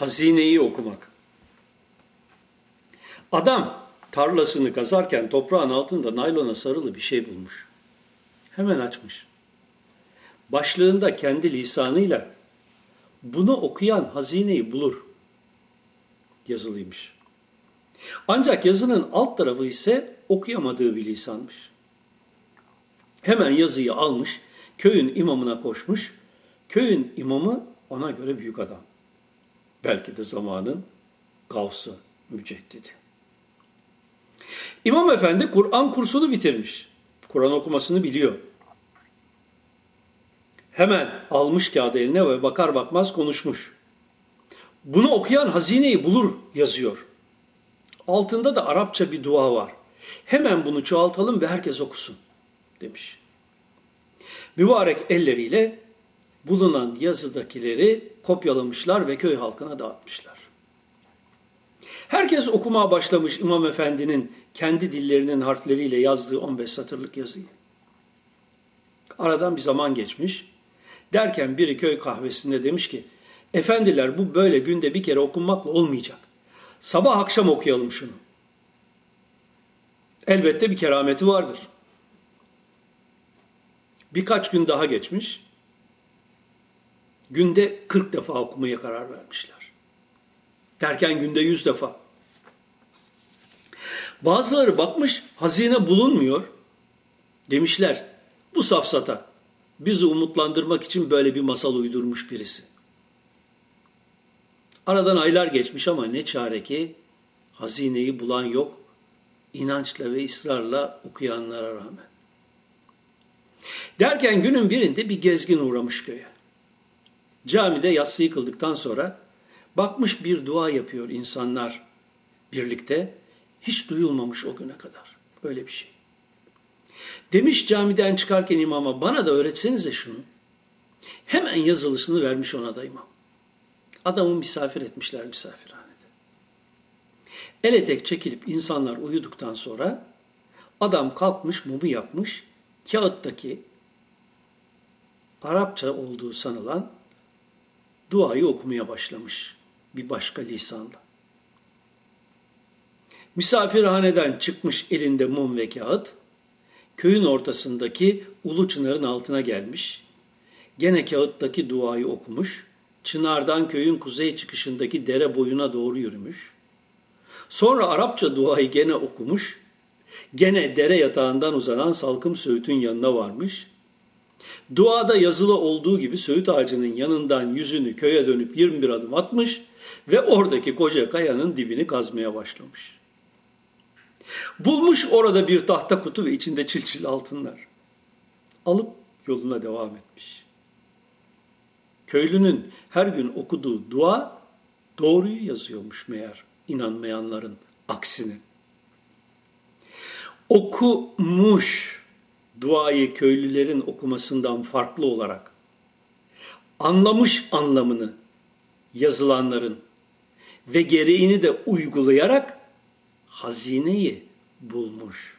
Hazineyi okumak. Adam tarlasını kazarken toprağın altında naylona sarılı bir şey bulmuş. Hemen açmış. Başlığında kendi lisanıyla bunu okuyan hazineyi bulur yazılıymış. Ancak yazının alt tarafı ise okuyamadığı bir lisanmış. Hemen yazıyı almış, köyün imamına koşmuş. Köyün imamı ona göre büyük adam. Belki de zamanın gavsı, müceddidi. İmam efendi Kur'an kursunu bitirmiş. Kur'an okumasını biliyor. Hemen almış kağıdı eline ve bakar bakmaz konuşmuş. Bunu okuyan hazineyi bulur yazıyor. Altında da Arapça bir dua var. Hemen bunu çoğaltalım ve herkes okusun demiş. Mübarek elleriyle bulunan yazıdakileri kopyalamışlar ve köy halkına dağıtmışlar. Herkes okumaya başlamış İmam Efendi'nin kendi dillerinin harfleriyle yazdığı 15 satırlık yazıyı. Aradan bir zaman geçmiş. Derken biri köy kahvesinde demiş ki, efendiler bu böyle günde bir kere okunmakla olmayacak. Sabah akşam okuyalım şunu. Elbette bir kerameti vardır. Birkaç gün daha geçmiş. Günde 40 defa okumaya karar vermişler. Derken günde 100 defa. Bazıları bakmış hazine bulunmuyor. Demişler bu safsata bizi umutlandırmak için böyle bir masal uydurmuş birisi. Aradan aylar geçmiş ama ne çare ki hazineyi bulan yok inançla ve ısrarla okuyanlara rağmen. Derken günün birinde bir gezgin uğramış köye. Camide yatsıyı kıldıktan sonra bakmış bir dua yapıyor insanlar birlikte. Hiç duyulmamış o güne kadar. Böyle bir şey. Demiş camiden çıkarken imama bana da öğretsenize şunu. Hemen yazılısını vermiş ona da imam. Adamı misafir etmişler misafirhanede. El etek çekilip insanlar uyuduktan sonra adam kalkmış mumu yapmış kağıttaki Arapça olduğu sanılan duayı okumaya başlamış bir başka lisanla. Misafirhaneden çıkmış elinde mum ve kağıt, köyün ortasındaki ulu çınarın altına gelmiş, gene kağıttaki duayı okumuş, çınardan köyün kuzey çıkışındaki dere boyuna doğru yürümüş, sonra Arapça duayı gene okumuş, gene dere yatağından uzanan salkım söğütün yanına varmış, Duada yazılı olduğu gibi söğüt ağacının yanından yüzünü köye dönüp 21 adım atmış ve oradaki koca kayanın dibini kazmaya başlamış. Bulmuş orada bir tahta kutu ve içinde çilçil altınlar. Alıp yoluna devam etmiş. Köylünün her gün okuduğu dua doğruyu yazıyormuş meğer inanmayanların aksine. Okumuş duayı köylülerin okumasından farklı olarak anlamış anlamını yazılanların ve gereğini de uygulayarak hazineyi bulmuş.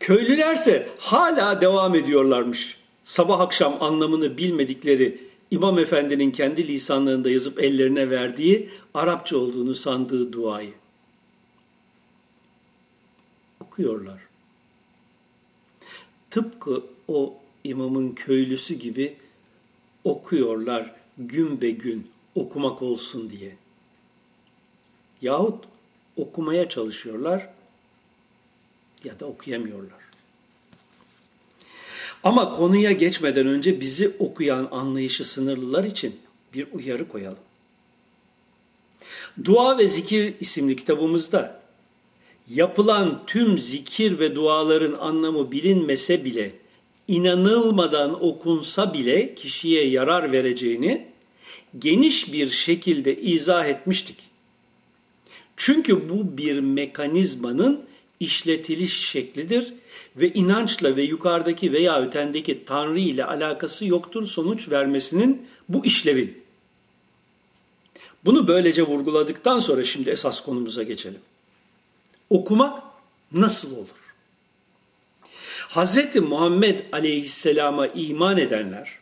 Köylülerse hala devam ediyorlarmış. Sabah akşam anlamını bilmedikleri İmam Efendi'nin kendi lisanlarında yazıp ellerine verdiği Arapça olduğunu sandığı duayı. Okuyorlar. Tıpkı o imamın köylüsü gibi okuyorlar gün be gün okumak olsun diye. Yahut okumaya çalışıyorlar ya da okuyamıyorlar. Ama konuya geçmeden önce bizi okuyan anlayışı sınırlılar için bir uyarı koyalım. Dua ve Zikir isimli kitabımızda yapılan tüm zikir ve duaların anlamı bilinmese bile, inanılmadan okunsa bile kişiye yarar vereceğini geniş bir şekilde izah etmiştik. Çünkü bu bir mekanizmanın işletiliş şeklidir ve inançla ve yukarıdaki veya ötendeki Tanrı ile alakası yoktur sonuç vermesinin bu işlevin. Bunu böylece vurguladıktan sonra şimdi esas konumuza geçelim. Okumak nasıl olur? Hz. Muhammed Aleyhisselam'a iman edenler,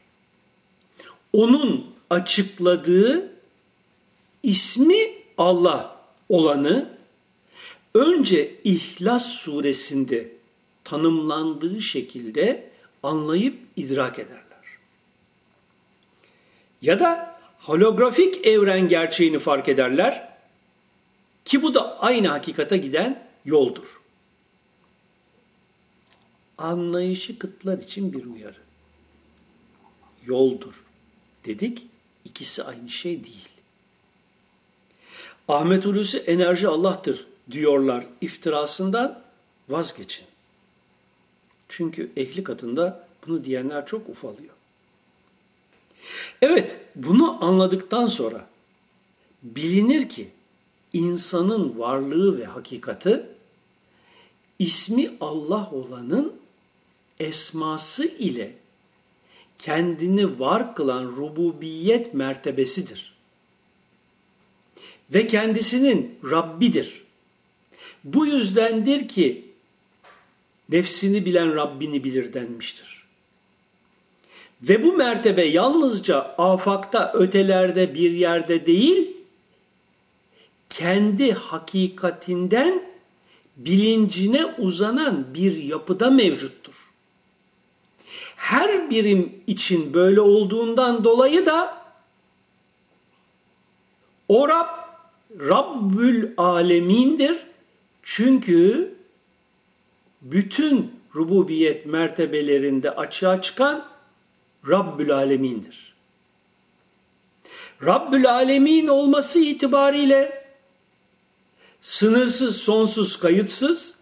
onun açıkladığı ismi Allah olanı önce İhlas suresinde tanımlandığı şekilde anlayıp idrak ederler. Ya da holografik evren gerçeğini fark ederler ki bu da aynı hakikate giden yoldur. Anlayışı kıtlar için bir uyarı. Yoldur dedik, ikisi aynı şey değil. Ahmet Hulusi enerji Allah'tır diyorlar iftirasından vazgeçin. Çünkü ehli katında bunu diyenler çok ufalıyor. Evet, bunu anladıktan sonra bilinir ki insanın varlığı ve hakikati ismi Allah olanın esması ile kendini var kılan rububiyet mertebesidir. Ve kendisinin Rabbidir. Bu yüzdendir ki nefsini bilen Rabbini bilir denmiştir. Ve bu mertebe yalnızca afakta, ötelerde bir yerde değil, kendi hakikatinden bilincine uzanan bir yapıda mevcuttur. Her birim için böyle olduğundan dolayı da o Rab Rabbül Alemin'dir. Çünkü bütün rububiyet mertebelerinde açığa çıkan Rabbül Alemin'dir. Rabbül Alemin olması itibariyle sınırsız, sonsuz, kayıtsız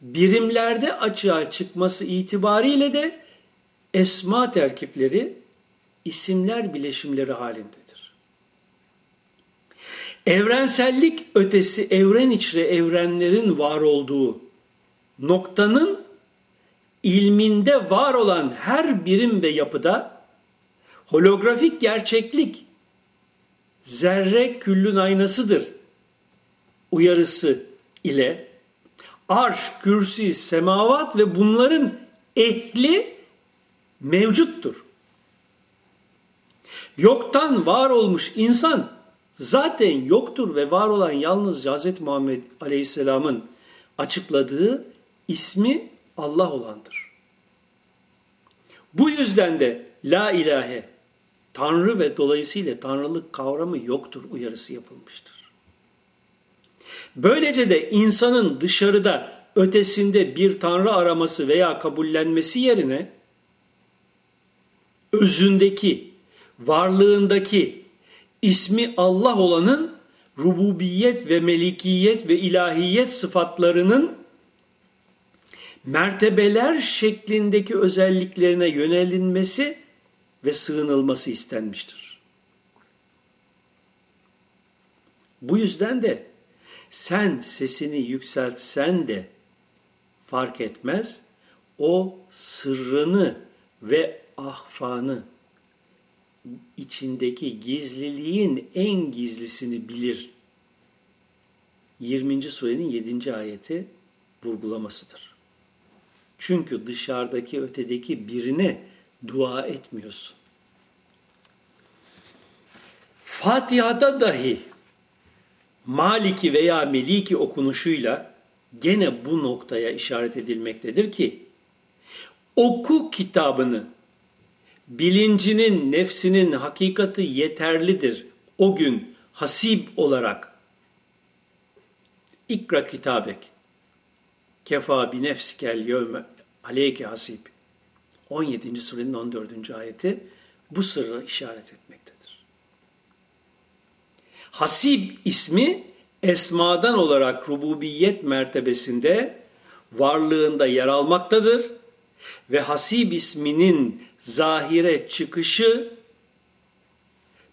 birimlerde açığa çıkması itibariyle de esma terkipleri isimler bileşimleri halindedir. Evrensellik ötesi evren içre evrenlerin var olduğu noktanın ilminde var olan her birim ve yapıda holografik gerçeklik zerre küllün aynasıdır uyarısı ile arş, kürsi, semavat ve bunların ehli mevcuttur. Yoktan var olmuş insan zaten yoktur ve var olan yalnızca Hz. Muhammed Aleyhisselam'ın açıkladığı ismi Allah olandır. Bu yüzden de la ilahe, Tanrı ve dolayısıyla Tanrılık kavramı yoktur uyarısı yapılmıştır. Böylece de insanın dışarıda ötesinde bir Tanrı araması veya kabullenmesi yerine özündeki, varlığındaki ismi Allah olanın rububiyet ve melikiyet ve ilahiyet sıfatlarının mertebeler şeklindeki özelliklerine yönelinmesi ve sığınılması istenmiştir. Bu yüzden de sen sesini yükseltsen de fark etmez. O sırrını ve ahfanı içindeki gizliliğin en gizlisini bilir. 20. surenin 7. ayeti vurgulamasıdır. Çünkü dışarıdaki ötedeki birine dua etmiyorsun. Fatiha'da dahi Maliki veya Meliki okunuşuyla gene bu noktaya işaret edilmektedir ki oku kitabını bilincinin, nefsinin hakikati yeterlidir o gün hasib olarak. İkra kitabek. Kefa bi nefsikel yevme aleyke hasib. 17. surenin 14. ayeti bu sırrı işaret etmektedir. Hasib ismi esmadan olarak rububiyet mertebesinde varlığında yer almaktadır ve Hasib isminin zahire çıkışı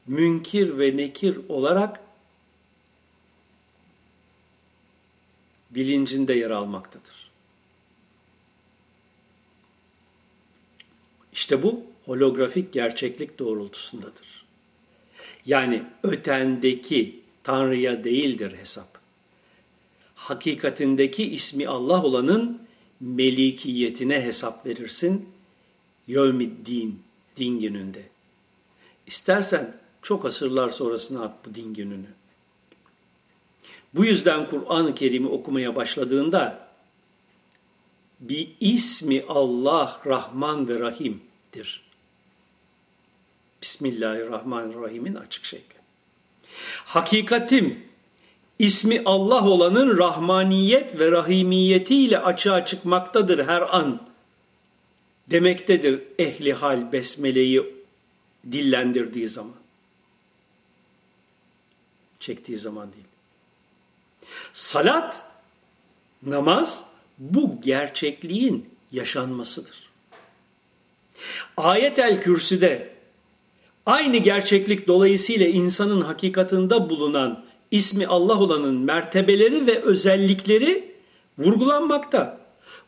münkir ve nekir olarak bilincinde yer almaktadır. İşte bu holografik gerçeklik doğrultusundadır. Yani ötendeki Tanrı'ya değildir hesap. Hakikatindeki ismi Allah olanın melikiyetine hesap verirsin. Yevmiddin, din gününde. İstersen çok asırlar sonrasına at bu din gününü. Bu yüzden Kur'an-ı Kerim'i okumaya başladığında bir ismi Allah Rahman ve Rahim'dir. Bismillahirrahmanirrahim'in açık şekli. Hakikatim ismi Allah olanın rahmaniyet ve rahimiyetiyle açığa çıkmaktadır her an demektedir ehli hal besmeleyi dillendirdiği zaman. Çektiği zaman değil. Salat, namaz bu gerçekliğin yaşanmasıdır. Ayet-el Kürsü'de aynı gerçeklik dolayısıyla insanın hakikatında bulunan ismi Allah olanın mertebeleri ve özellikleri vurgulanmakta.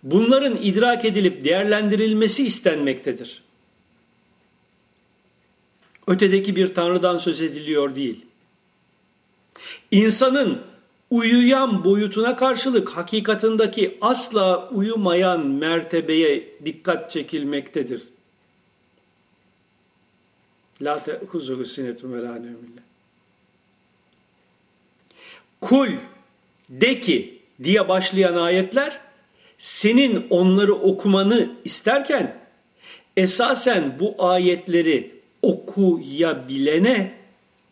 Bunların idrak edilip değerlendirilmesi istenmektedir. Ötedeki bir tanrıdan söz ediliyor değil. İnsanın uyuyan boyutuna karşılık hakikatındaki asla uyumayan mertebeye dikkat çekilmektedir. La te'huzuhu sinetun ve Kul de ki diye başlayan ayetler senin onları okumanı isterken esasen bu ayetleri okuyabilene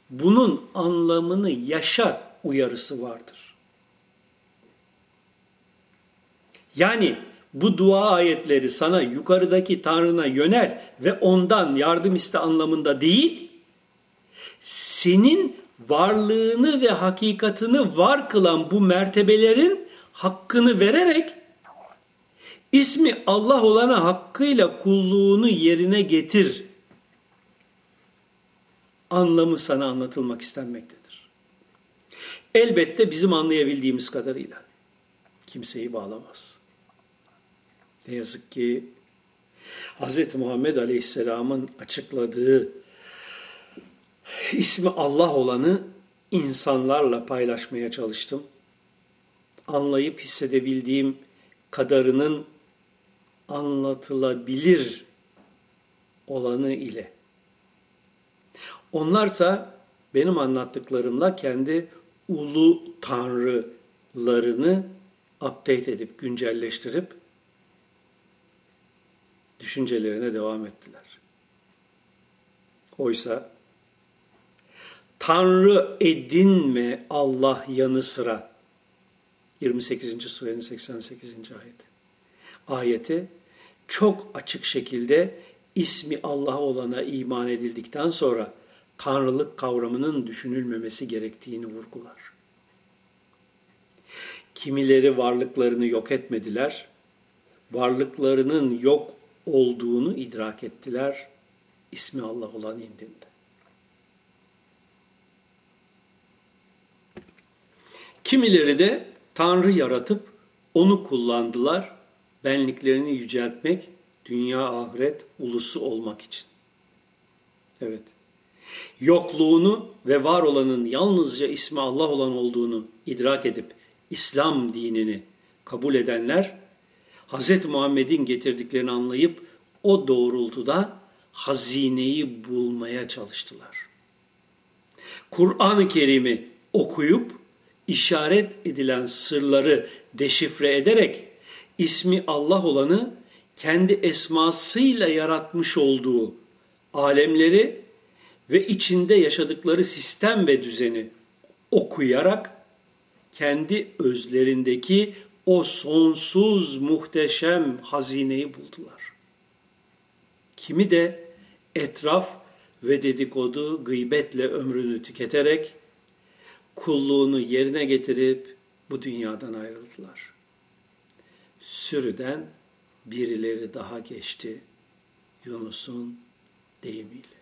bunun anlamını yaşa uyarısı vardır. Yani bu dua ayetleri sana yukarıdaki Tanrı'na yönel ve ondan yardım iste anlamında değil, senin varlığını ve hakikatını var kılan bu mertebelerin hakkını vererek ismi Allah olana hakkıyla kulluğunu yerine getir anlamı sana anlatılmak istenmektedir. Elbette bizim anlayabildiğimiz kadarıyla kimseyi bağlamaz. Ne yazık ki Hz. Muhammed Aleyhisselam'ın açıkladığı ismi Allah olanı insanlarla paylaşmaya çalıştım. Anlayıp hissedebildiğim kadarının anlatılabilir olanı ile. Onlarsa benim anlattıklarımla kendi ulu tanrılarını update edip güncelleştirip düşüncelerine devam ettiler. Oysa Tanrı edinme Allah yanı sıra 28. surenin 88. ayeti. Ayeti çok açık şekilde ismi Allah olana iman edildikten sonra tanrılık kavramının düşünülmemesi gerektiğini vurgular. Kimileri varlıklarını yok etmediler, varlıklarının yok olduğunu idrak ettiler ismi Allah olan indinde. Kimileri de Tanrı yaratıp onu kullandılar benliklerini yüceltmek, dünya ahiret ulusu olmak için. Evet. Yokluğunu ve var olanın yalnızca ismi Allah olan olduğunu idrak edip İslam dinini kabul edenler Hz. Muhammed'in getirdiklerini anlayıp o doğrultuda hazineyi bulmaya çalıştılar. Kur'an-ı Kerim'i okuyup işaret edilen sırları deşifre ederek ismi Allah olanı kendi esmasıyla yaratmış olduğu alemleri ve içinde yaşadıkları sistem ve düzeni okuyarak kendi özlerindeki o sonsuz muhteşem hazineyi buldular. Kimi de etraf ve dedikodu gıybetle ömrünü tüketerek kulluğunu yerine getirip bu dünyadan ayrıldılar. Sürüden birileri daha geçti Yunus'un deyimiyle.